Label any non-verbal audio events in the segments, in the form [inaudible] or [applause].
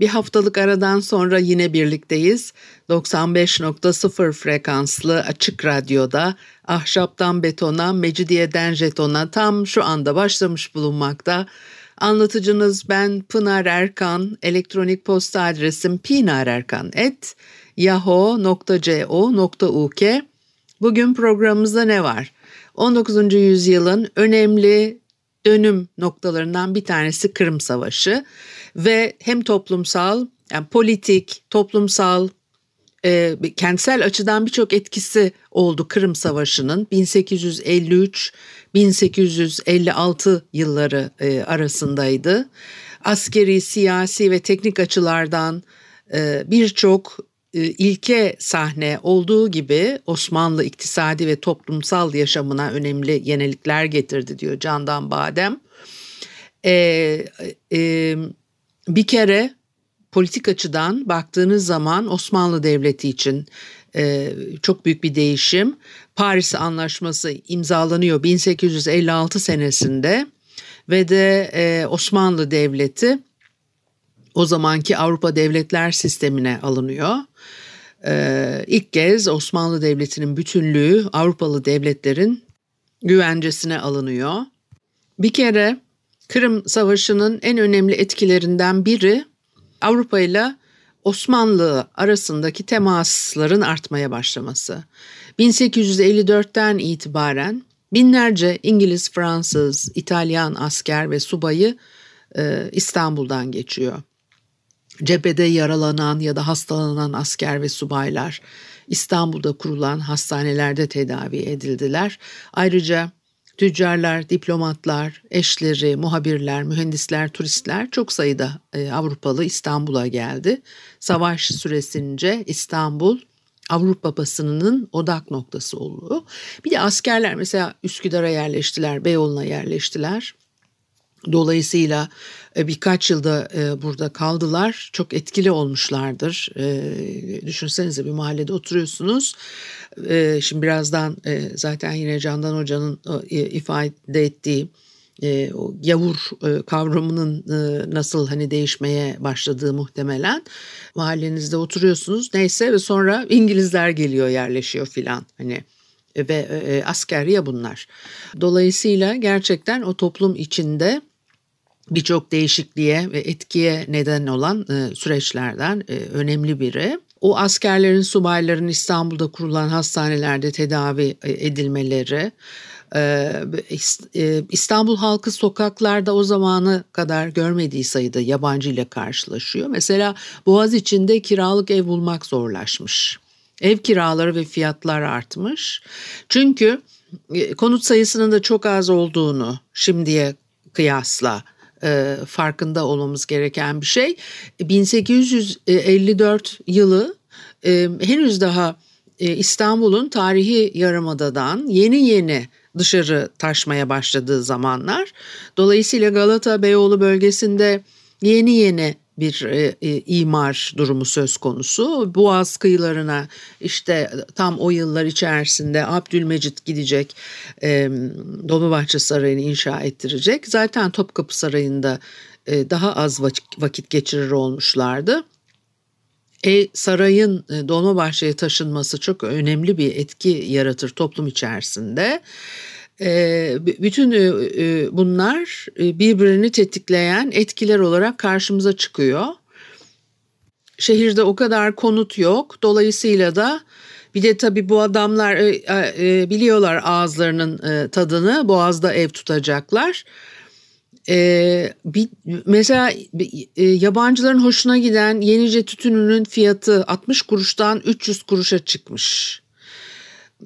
Bir haftalık aradan sonra yine birlikteyiz. 95.0 frekanslı açık radyoda ahşaptan betona, mecidiyeden jetona tam şu anda başlamış bulunmakta. Anlatıcınız ben Pınar Erkan, elektronik posta adresim pinarerkan.yahoo.co.uk. Bugün programımızda ne var? 19. yüzyılın önemli dönüm noktalarından bir tanesi Kırım Savaşı ve hem toplumsal, yani politik, toplumsal, e, kentsel açıdan birçok etkisi oldu Kırım Savaşı'nın 1853-1856 yılları e, arasındaydı. Askeri, siyasi ve teknik açılardan e, birçok ilke sahne olduğu gibi Osmanlı iktisadi ve toplumsal yaşamına önemli yenilikler getirdi diyor Candan Badem. E, e, bir kere politik açıdan baktığınız zaman Osmanlı Devleti için e, çok büyük bir değişim. Paris Anlaşması imzalanıyor 1856 senesinde ve de e, Osmanlı Devleti o zamanki Avrupa Devletler Sistemi'ne alınıyor. Ee, ilk kez Osmanlı Devleti'nin bütünlüğü Avrupalı devletlerin güvencesine alınıyor. Bir kere Kırım Savaşı'nın en önemli etkilerinden biri Avrupa ile Osmanlı arasındaki temasların artmaya başlaması. 1854'ten itibaren binlerce İngiliz, Fransız, İtalyan asker ve subayı e, İstanbul'dan geçiyor. Cephede yaralanan ya da hastalanan asker ve subaylar İstanbul'da kurulan hastanelerde tedavi edildiler. Ayrıca tüccarlar, diplomatlar, eşleri, muhabirler, mühendisler, turistler çok sayıda e, Avrupalı İstanbul'a geldi. Savaş süresince İstanbul Avrupa basınının odak noktası oldu. Bir de askerler mesela Üsküdar'a yerleştiler, Beyoğlu'na yerleştiler. Dolayısıyla e, birkaç yılda e, burada kaldılar. Çok etkili olmuşlardır. E, düşünsenize bir mahallede oturuyorsunuz. Şimdi birazdan zaten yine Candan Hoca'nın ifade ettiği o yavur kavramının nasıl hani değişmeye başladığı muhtemelen mahallenizde oturuyorsunuz neyse ve sonra İngilizler geliyor yerleşiyor filan hani ve asker ya bunlar. Dolayısıyla gerçekten o toplum içinde birçok değişikliğe ve etkiye neden olan e, süreçlerden e, önemli biri. O askerlerin, subayların İstanbul'da kurulan hastanelerde tedavi e, edilmeleri, İstanbul halkı sokaklarda o zamanı kadar görmediği sayıda yabancı ile karşılaşıyor. Mesela Boğaz içinde kiralık ev bulmak zorlaşmış. Ev kiraları ve fiyatlar artmış. Çünkü konut sayısının da çok az olduğunu şimdiye kıyasla e, farkında olmamız gereken bir şey. 1854 yılı e, henüz daha e, İstanbul'un tarihi yarımadadan yeni yeni dışarı taşmaya başladığı zamanlar. Dolayısıyla Galata Beyoğlu bölgesinde yeni yeni bir e, e, imar durumu söz konusu. Boğaz kıyılarına işte tam o yıllar içerisinde Abdülmecit gidecek, e, Dolmabahçe Sarayı'nı inşa ettirecek. Zaten Topkapı Sarayı'nda e, daha az vakit geçirir olmuşlardı. E, sarayın e, Dolmabahçe'ye taşınması çok önemli bir etki yaratır toplum içerisinde. E, bütün e, e, bunlar birbirini tetikleyen etkiler olarak karşımıza çıkıyor. Şehirde o kadar konut yok. Dolayısıyla da bir de tabii bu adamlar biliyorlar ağızlarının tadını. Boğazda ev tutacaklar. bir, mesela yabancıların hoşuna giden yenice tütününün fiyatı 60 kuruştan 300 kuruşa çıkmış.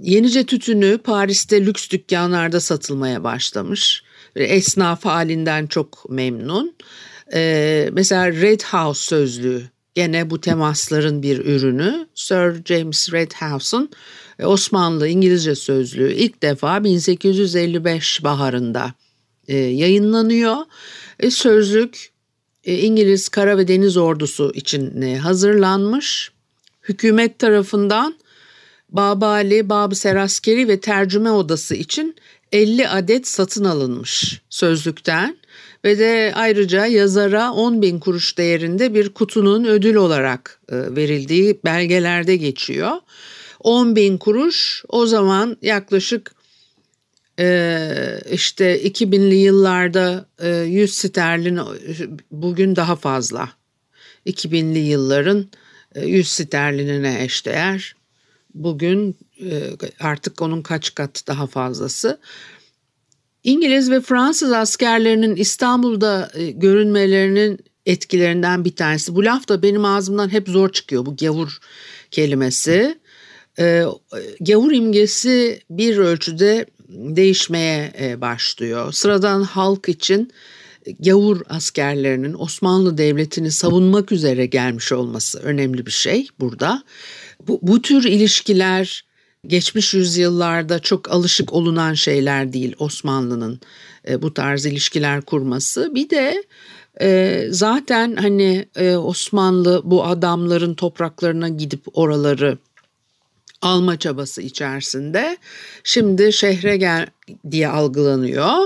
Yenice tütünü Paris'te lüks dükkanlarda satılmaya başlamış. Esnaf halinden çok memnun. Ee, mesela Red House sözlüğü gene bu temasların bir ürünü Sir James Redhouse'un e, Osmanlı İngilizce sözlüğü ilk defa 1855 baharında e, yayınlanıyor. E, sözlük e, İngiliz Kara ve Deniz Ordusu için e, hazırlanmış. Hükümet tarafından Babali, Bab Seraskeri ve Tercüme Odası için 50 adet satın alınmış sözlükten ve de ayrıca yazara 10 bin kuruş değerinde bir kutunun ödül olarak e, verildiği belgelerde geçiyor. 10 bin kuruş o zaman yaklaşık e, işte 2000'li yıllarda 100 e, sterlin bugün daha fazla. 2000'li yılların 100 sterlinine eşdeğer. Bugün artık onun kaç kat daha fazlası. İngiliz ve Fransız askerlerinin İstanbul'da e, görünmelerinin etkilerinden bir tanesi. Bu laf da benim ağzımdan hep zor çıkıyor bu gavur kelimesi. E, gavur imgesi bir ölçüde değişmeye e, başlıyor. Sıradan halk için gavur askerlerinin Osmanlı Devleti'ni savunmak üzere gelmiş olması önemli bir şey burada. Bu, bu tür ilişkiler geçmiş yüzyıllarda çok alışık olunan şeyler değil Osmanlı'nın e, bu tarz ilişkiler kurması. Bir de e, zaten hani e, Osmanlı bu adamların topraklarına gidip oraları alma çabası içerisinde şimdi şehre gel diye algılanıyor.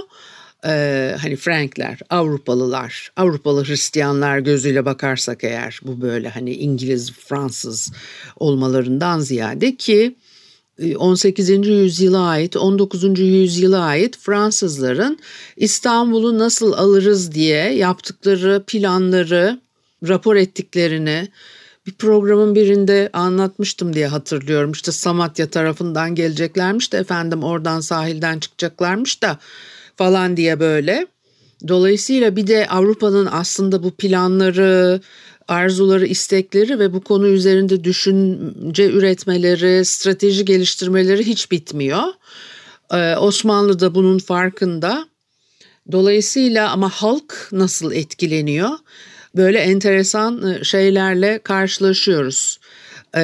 Ee, hani Frankler, Avrupalılar, Avrupalı Hristiyanlar gözüyle bakarsak eğer bu böyle hani İngiliz, Fransız olmalarından ziyade ki 18. E, yüzyıla ait, 19. yüzyıla ait Fransızların İstanbul'u nasıl alırız diye yaptıkları planları, rapor ettiklerini bir programın birinde anlatmıştım diye hatırlıyorum. İşte Samatya tarafından geleceklermiş de efendim oradan sahilden çıkacaklarmış da falan diye böyle. Dolayısıyla bir de Avrupa'nın aslında bu planları, arzuları, istekleri ve bu konu üzerinde düşünce üretmeleri, strateji geliştirmeleri hiç bitmiyor. Ee, Osmanlı da bunun farkında. Dolayısıyla ama halk nasıl etkileniyor? Böyle enteresan e, şeylerle karşılaşıyoruz. Ee,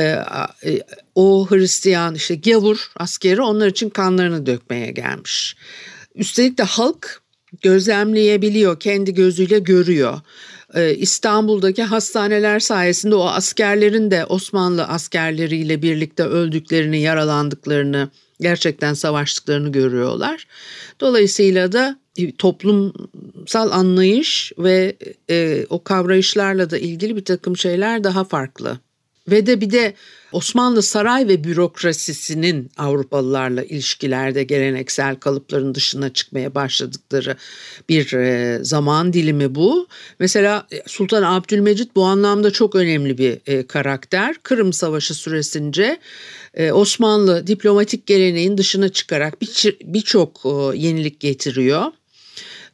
e, o Hristiyan işte gavur askeri onlar için kanlarını dökmeye gelmiş. Üstelik de halk gözlemleyebiliyor, kendi gözüyle görüyor. Ee, İstanbul'daki hastaneler sayesinde o askerlerin de Osmanlı askerleriyle birlikte öldüklerini, yaralandıklarını, gerçekten savaştıklarını görüyorlar. Dolayısıyla da e, toplumsal anlayış ve e, o kavrayışlarla da ilgili bir takım şeyler daha farklı. Ve de bir de Osmanlı saray ve bürokrasisinin Avrupalılarla ilişkilerde geleneksel kalıpların dışına çıkmaya başladıkları bir e, zaman dilimi bu. Mesela e, Sultan Abdülmecit bu anlamda çok önemli bir e, karakter. Kırım Savaşı süresince Osmanlı diplomatik geleneğin dışına çıkarak birçok yenilik getiriyor.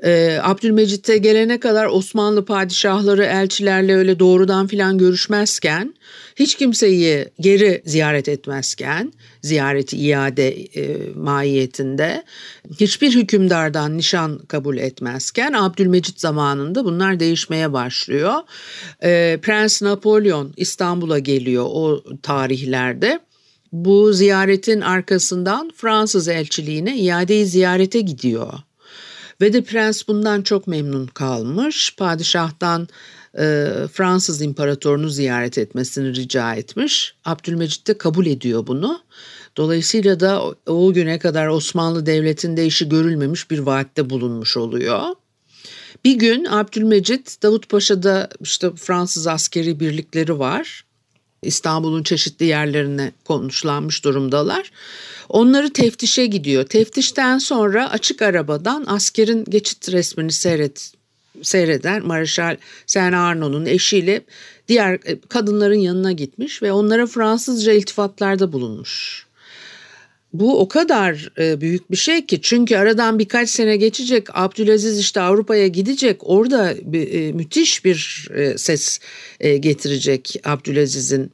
E, Abdülmecit'e gelene kadar Osmanlı padişahları elçilerle öyle doğrudan filan görüşmezken hiç kimseyi geri ziyaret etmezken ziyareti iade e, mahiyetinde hiçbir hükümdardan nişan kabul etmezken Abdülmecit zamanında bunlar değişmeye başlıyor. E, Prens Napolyon İstanbul'a geliyor o tarihlerde. Bu ziyaretin arkasından Fransız elçiliğine iadeyi ziyarete gidiyor. Ve de prens bundan çok memnun kalmış. Padişah'tan e, Fransız imparatorunu ziyaret etmesini rica etmiş. Abdülmecit de kabul ediyor bunu. Dolayısıyla da o, güne kadar Osmanlı Devleti'nde işi görülmemiş bir vaatte bulunmuş oluyor. Bir gün Abdülmecit Davut Paşa'da işte Fransız askeri birlikleri var. İstanbul'un çeşitli yerlerine konuşlanmış durumdalar. Onları teftişe gidiyor. Teftişten sonra açık arabadan askerin geçit resmini seyret seyreden Marshal Saint Arnaud'un eşiyle diğer e, kadınların yanına gitmiş ve onlara Fransızca iltifatlarda bulunmuş. Bu o kadar e, büyük bir şey ki çünkü aradan birkaç sene geçecek Abdülaziz işte Avrupa'ya gidecek orada e, müthiş bir ses getirecek Abdülaziz'in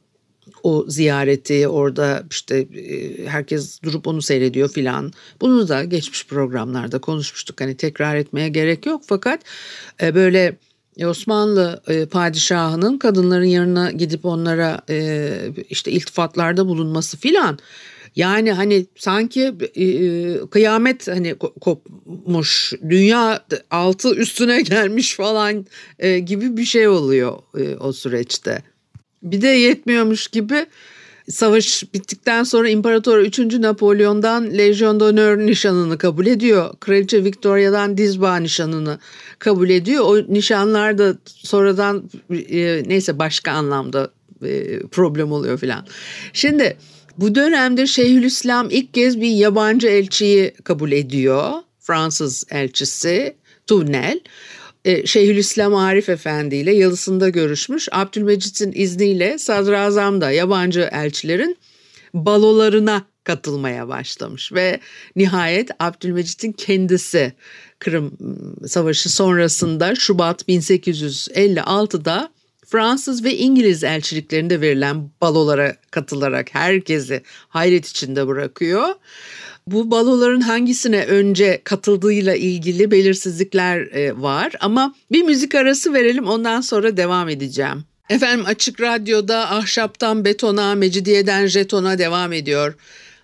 o ziyareti orada işte e, herkes durup onu seyrediyor filan. Bunu da geçmiş programlarda konuşmuştuk. Hani tekrar etmeye gerek yok fakat e, böyle E, Osmanlı e, padişahının kadınların yanına gidip onlara e, işte iltifatlarda bulunması filan yani hani sanki e, kıyamet hani kopmuş, dünya altı üstüne [laughs] gelmiş falan e, gibi bir şey oluyor e, o süreçte. Bir de yetmiyormuş gibi savaş bittikten sonra İmparator 3. Napolyon'dan Legion d'Honneur nişanını kabul ediyor. Kraliçe Victoria'dan Dizba nişanını kabul ediyor. O nişanlar da sonradan e, neyse başka anlamda e, problem oluyor filan. Şimdi bu dönemde Şeyhülislam ilk kez bir yabancı elçiyi kabul ediyor. Fransız elçisi Tunel. E, Şeyhülislam Arif Efendi ile yalısında görüşmüş. Abdülmecit'in izniyle sadrazam da yabancı elçilerin balolarına katılmaya başlamış ve nihayet Abdülmecit'in kendisi Kırım Savaşı sonrasında Şubat 1856'da Fransız ve İngiliz elçiliklerinde verilen balolara katılarak herkesi hayret içinde bırakıyor. Bu baloların hangisine önce katıldığıyla ilgili belirsizlikler e, var ama bir müzik arası verelim ondan sonra devam edeceğim. Efendim Açık Radyo'da ahşaptan betona, mecidiyeden jetona devam ediyor.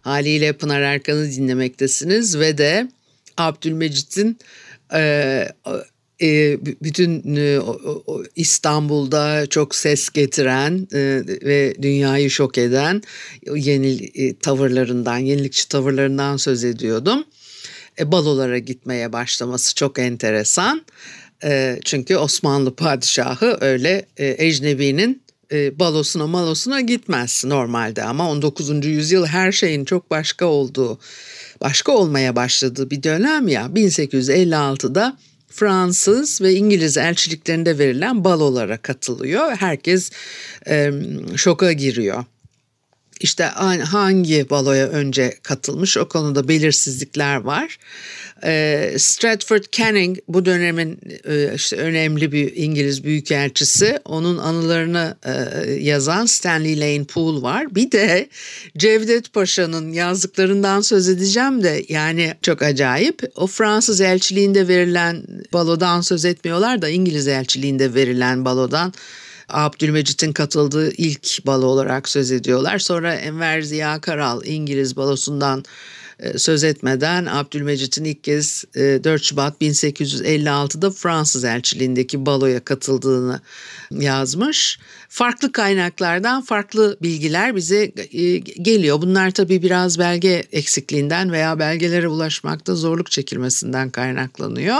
Haliyle Pınar Erkan'ı dinlemektesiniz ve de Abdülmecit'in e, e, bütün e, İstanbul'da çok ses getiren e, ve dünyayı şok eden yeni tavırlarından, yenilikçi tavırlarından söz ediyordum. Balolara gitmeye başlaması çok enteresan. Çünkü Osmanlı padişahı öyle ecnebinin balosuna malosuna gitmez normalde ama 19. yüzyıl her şeyin çok başka olduğu, başka olmaya başladığı bir dönem ya 1856'da Fransız ve İngiliz elçiliklerinde verilen balolara katılıyor. Herkes e, şoka giriyor. İşte hangi baloya önce katılmış o konuda belirsizlikler var. E, Stratford Canning bu dönemin e, işte önemli bir İngiliz büyükelçisi. Onun anılarını e, yazan Stanley Lane Poole var. Bir de Cevdet Paşa'nın yazdıklarından söz edeceğim de yani çok acayip. O Fransız elçiliğinde verilen balodan söz etmiyorlar da İngiliz elçiliğinde verilen balodan Abdülmecit'in katıldığı ilk balo olarak söz ediyorlar. Sonra Enver Ziya Karal İngiliz balosundan söz etmeden Abdülmecit'in ilk kez 4 e, Şubat 1856'da Fransız elçiliğindeki baloya katıldığını yazmış. Farklı kaynaklardan farklı bilgiler bize e, geliyor. Bunlar tabii biraz belge eksikliğinden veya belgelere ulaşmakta zorluk çekilmesinden kaynaklanıyor.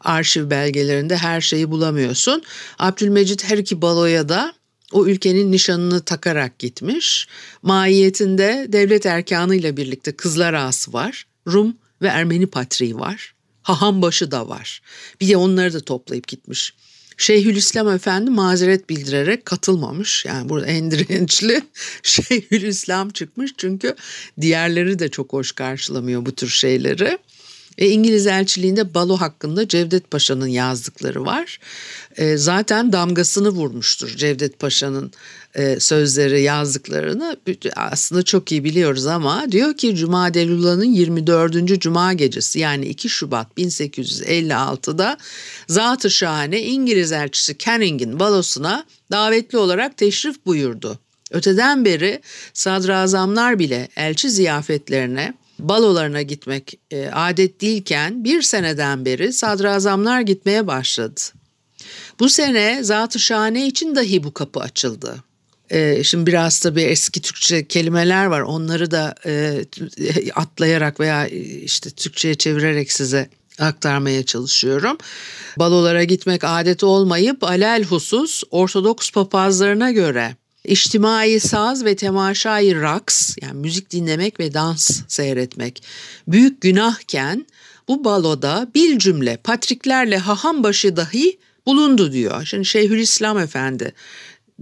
Arşiv belgelerinde her şeyi bulamıyorsun. Abdülmecit her iki baloya da o ülkenin nişanını takarak gitmiş. Mahiyetinde devlet erkanıyla birlikte kızlar ağası var. Rum ve Ermeni patriği var. Hahambaşı da var. Bir de onları da toplayıp gitmiş. Şeyhülislam Efendi mazeret bildirerek katılmamış. Yani burada en dirençli [laughs] Şeyhülislam çıkmış çünkü diğerleri de çok hoş karşılamıyor bu tür şeyleri. E, İngiliz elçiliğinde balo hakkında Cevdet Paşa'nın yazdıkları var. E, zaten damgasını vurmuştur Cevdet Paşa'nın e, sözleri yazdıklarını aslında çok iyi biliyoruz ama diyor ki Cuma Delula'nın 24. Cuma gecesi yani 2 Şubat 1856'da Zat-ı Şahane İngiliz elçisi Canning'in balosuna davetli olarak teşrif buyurdu. Öteden beri sadrazamlar bile elçi ziyafetlerine balolarına gitmek e, adet değilken bir seneden beri sadrazamlar gitmeye başladı. Bu sene Zat-ı Şahane için dahi bu kapı açıldı. E, şimdi biraz tabii eski Türkçe kelimeler var. Onları da e, atlayarak veya işte Türkçe'ye çevirerek size aktarmaya çalışıyorum. Balolara gitmek adet olmayıp alel husus Ortodoks papazlarına göre İçtimai saz ve temaşayı raks yani müzik dinlemek ve dans seyretmek büyük günahken bu baloda bir cümle patriklerle hahambaşı dahi bulundu diyor. Şimdi Şeyhülislam Efendi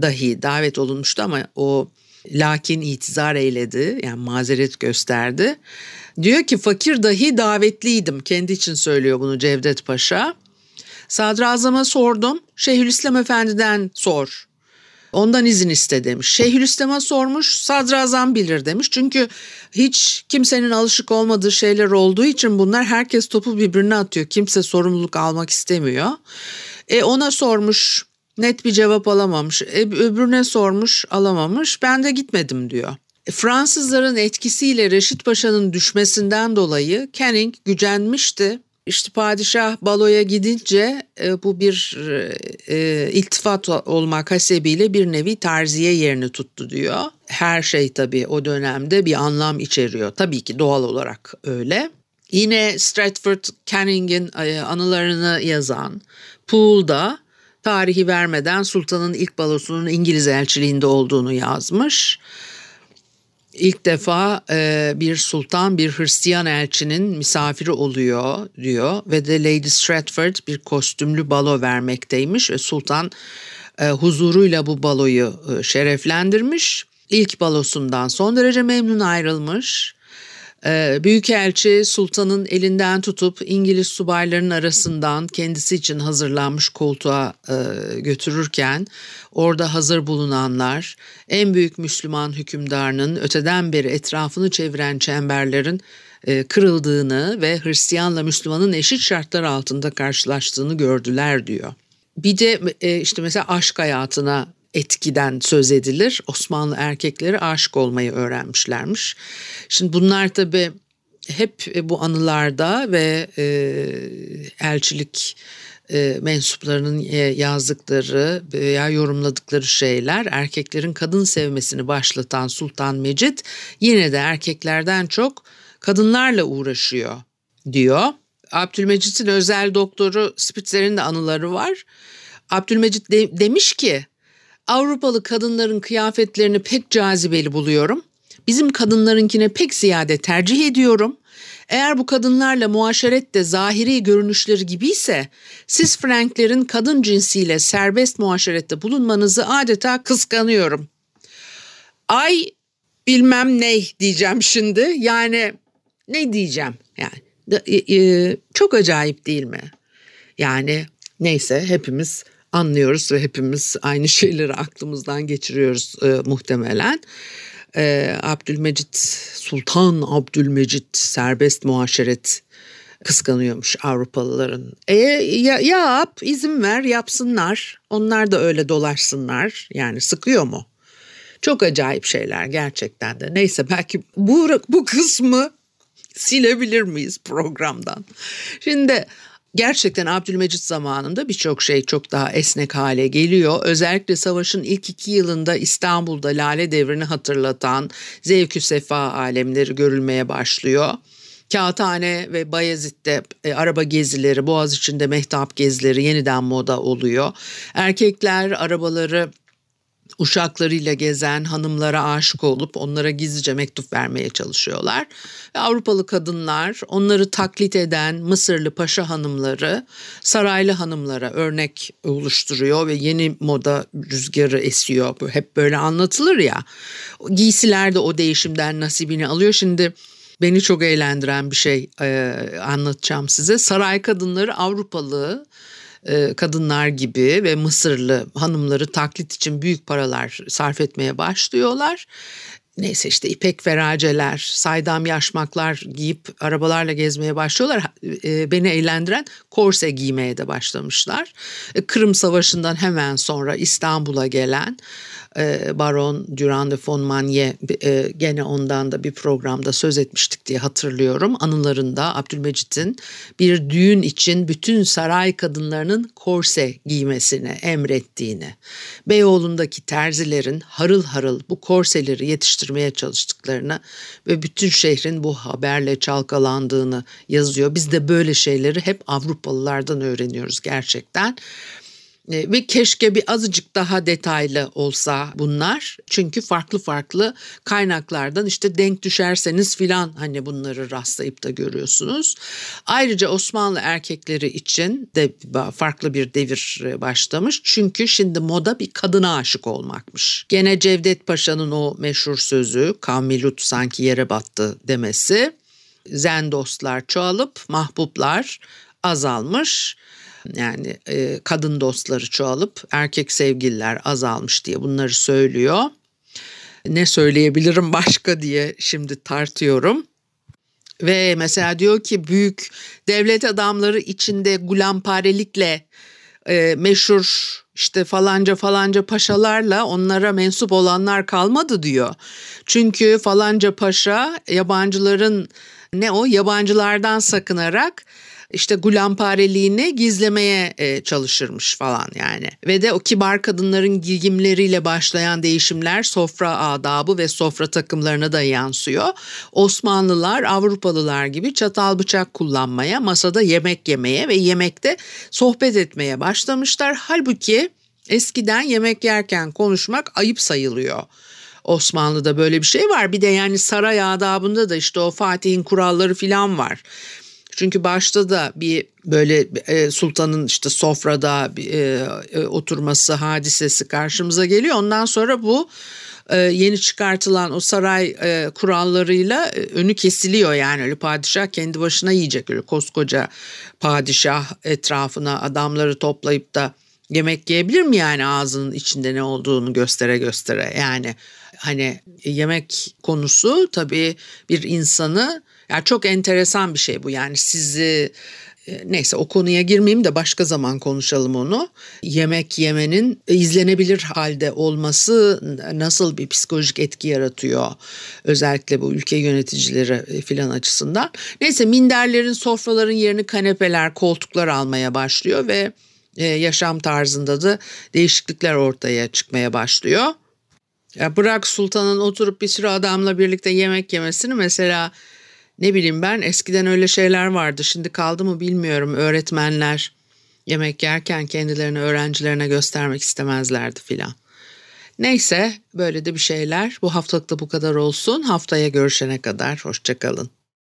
dahi davet olunmuştu ama o lakin itizar eyledi yani mazeret gösterdi. Diyor ki fakir dahi davetliydim kendi için söylüyor bunu Cevdet Paşa. Sadrazama sordum Şeyhülislam Efendi'den sor Ondan izin iste demiş. Şeyhülislam'a sormuş sadrazam bilir demiş. Çünkü hiç kimsenin alışık olmadığı şeyler olduğu için bunlar herkes topu birbirine atıyor. Kimse sorumluluk almak istemiyor. E ona sormuş net bir cevap alamamış. E, öbürüne sormuş alamamış. Ben de gitmedim diyor. E, Fransızların etkisiyle Reşit Paşa'nın düşmesinden dolayı Canning gücenmişti. İşte padişah baloya gidince e, bu bir e, e, iltifat olmak hasebiyle bir nevi terziye yerini tuttu diyor. Her şey tabii o dönemde bir anlam içeriyor. Tabii ki doğal olarak öyle. Yine Stratford Canning'in e, anılarını yazan Poole'da tarihi vermeden sultanın ilk balosunun İngiliz elçiliğinde olduğunu yazmış. İlk defa e, bir sultan bir Hristiyan elçinin misafiri oluyor diyor ve de Lady Stratford bir kostümlü balo vermekteymiş ve sultan e, huzuruyla bu baloyu e, şereflendirmiş. İlk balosundan son derece memnun ayrılmış. Ee, Büyükelçi sultanın elinden tutup İngiliz subayların arasından kendisi için hazırlanmış koltuğa e, götürürken orada hazır bulunanlar en büyük Müslüman hükümdarının öteden beri etrafını çeviren çemberlerin e, kırıldığını ve Hristiyanla Müslümanın eşit şartlar altında karşılaştığını gördüler diyor. Bir de e, işte mesela aşk hayatına etkiden söz edilir. Osmanlı erkekleri aşık olmayı öğrenmişlermiş. Şimdi bunlar tabii hep bu anılarda ve e, elçilik e, mensuplarının e, yazdıkları veya yorumladıkları şeyler erkeklerin kadın sevmesini başlatan Sultan Mecid yine de erkeklerden çok kadınlarla uğraşıyor diyor. Abdülmecit'in özel doktoru Spitzer'in de anıları var. Abdülmecit de, demiş ki Avrupalı kadınların kıyafetlerini pek cazibeli buluyorum. Bizim kadınlarınkine pek ziyade tercih ediyorum. Eğer bu kadınlarla muaşeret de zahiri görünüşleri gibiyse siz Franklerin kadın cinsiyle serbest muaşerette bulunmanızı adeta kıskanıyorum. Ay bilmem ne diyeceğim şimdi. Yani ne diyeceğim yani e, e, çok acayip değil mi? Yani neyse hepimiz anlıyoruz ve hepimiz aynı şeyleri aklımızdan geçiriyoruz e, muhtemelen. E, Abdülmecit, Sultan Abdülmecit serbest muaşeret kıskanıyormuş Avrupalıların. E ya, yap, izin ver, yapsınlar. Onlar da öyle dolaşsınlar. Yani sıkıyor mu? Çok acayip şeyler gerçekten de. Neyse belki bu bu kısmı silebilir miyiz programdan? Şimdi Gerçekten Abdülmecit zamanında birçok şey çok daha esnek hale geliyor. Özellikle savaşın ilk iki yılında İstanbul'da Lale Devri'ni hatırlatan zevkü sefa alemleri görülmeye başlıyor. Kağıthane ve Bayezid'de e, araba gezileri, Boğaz içinde mehtap gezileri yeniden moda oluyor. Erkekler arabaları uşaklarıyla gezen hanımlara aşık olup onlara gizlice mektup vermeye çalışıyorlar. Ve Avrupalı kadınlar onları taklit eden Mısırlı paşa hanımları saraylı hanımlara örnek oluşturuyor ve yeni moda rüzgarı esiyor. Hep böyle anlatılır ya. Giysiler de o değişimden nasibini alıyor. Şimdi beni çok eğlendiren bir şey e, anlatacağım size. Saray kadınları Avrupalı kadınlar gibi ve Mısırlı hanımları taklit için büyük paralar sarf etmeye başlıyorlar. Neyse işte ipek feraceler, saydam yaşmaklar giyip arabalarla gezmeye başlıyorlar. E, beni eğlendiren korse giymeye de başlamışlar. E, Kırım Savaşı'ndan hemen sonra İstanbul'a gelen e, Baron Durand de Fonmanye e, gene ondan da bir programda söz etmiştik diye hatırlıyorum. Anılarında Abdülmecit'in bir düğün için bütün saray kadınlarının korse giymesini emrettiğini, Beyoğlu'ndaki terzilerin harıl harıl bu korseleri yetiştirmeye çalıştıklarını ve bütün şehrin bu haberle çalkalandığını yazıyor. Biz de böyle şeyleri hep Avrupalılardan öğreniyoruz gerçekten. E, ve keşke bir azıcık daha detaylı olsa bunlar. Çünkü farklı farklı kaynaklardan işte denk düşerseniz filan hani bunları rastlayıp da görüyorsunuz. Ayrıca Osmanlı erkekleri için de farklı bir devir e, başlamış. Çünkü şimdi moda bir kadına aşık olmakmış. Gene Cevdet Paşa'nın o meşhur sözü Kavmilut sanki yere battı demesi. Zen dostlar çoğalıp mahbublar azalmış yani e, kadın dostları çoğalıp erkek sevgililer azalmış diye bunları söylüyor. Ne söyleyebilirim [laughs] başka diye şimdi tartıyorum. Ve mesela diyor ki büyük devlet adamları içinde gulamparelikle e, meşhur işte falanca falanca paşalarla onlara mensup olanlar kalmadı diyor. Çünkü falanca paşa yabancıların ne o yabancılardan sakınarak işte gulampareliğini gizlemeye e, çalışırmış falan yani. Ve de o kibar kadınların giyimleriyle başlayan değişimler sofra adabı ve sofra takımlarına da yansıyor. Osmanlılar Avrupalılar gibi çatal bıçak kullanmaya, masada yemek yemeye ve yemekte sohbet etmeye başlamışlar. Halbuki eskiden yemek yerken konuşmak ayıp sayılıyor. Osmanlı'da böyle bir şey var. Bir de yani saray adabında da işte o Fatih'in kuralları filan var. Çünkü başta da bir böyle e, sultanın işte sofrada e, e, oturması hadisesi karşımıza geliyor. Ondan sonra bu e, yeni çıkartılan o saray e, kurallarıyla e, önü kesiliyor yani. Öyle padişah kendi başına yiyecek. Öyle koskoca padişah etrafına adamları toplayıp da yemek yiyebilir mi yani? Ağzının içinde ne olduğunu göstere göstere. Yani hani yemek konusu tabii bir insanı yani çok enteresan bir şey bu yani sizi e, neyse o konuya girmeyeyim de başka zaman konuşalım onu. Yemek yemenin izlenebilir halde olması nasıl bir psikolojik etki yaratıyor özellikle bu ülke yöneticileri filan açısından. Neyse minderlerin sofraların yerini kanepeler koltuklar almaya başlıyor ve e, yaşam tarzında da değişiklikler ortaya çıkmaya başlıyor. Ya bırak sultanın oturup bir sürü adamla birlikte yemek yemesini mesela ne bileyim ben eskiden öyle şeyler vardı. Şimdi kaldı mı bilmiyorum. Öğretmenler yemek yerken kendilerini öğrencilerine göstermek istemezlerdi filan. Neyse böyle de bir şeyler. Bu haftalık da bu kadar olsun. Haftaya görüşene kadar hoşçakalın.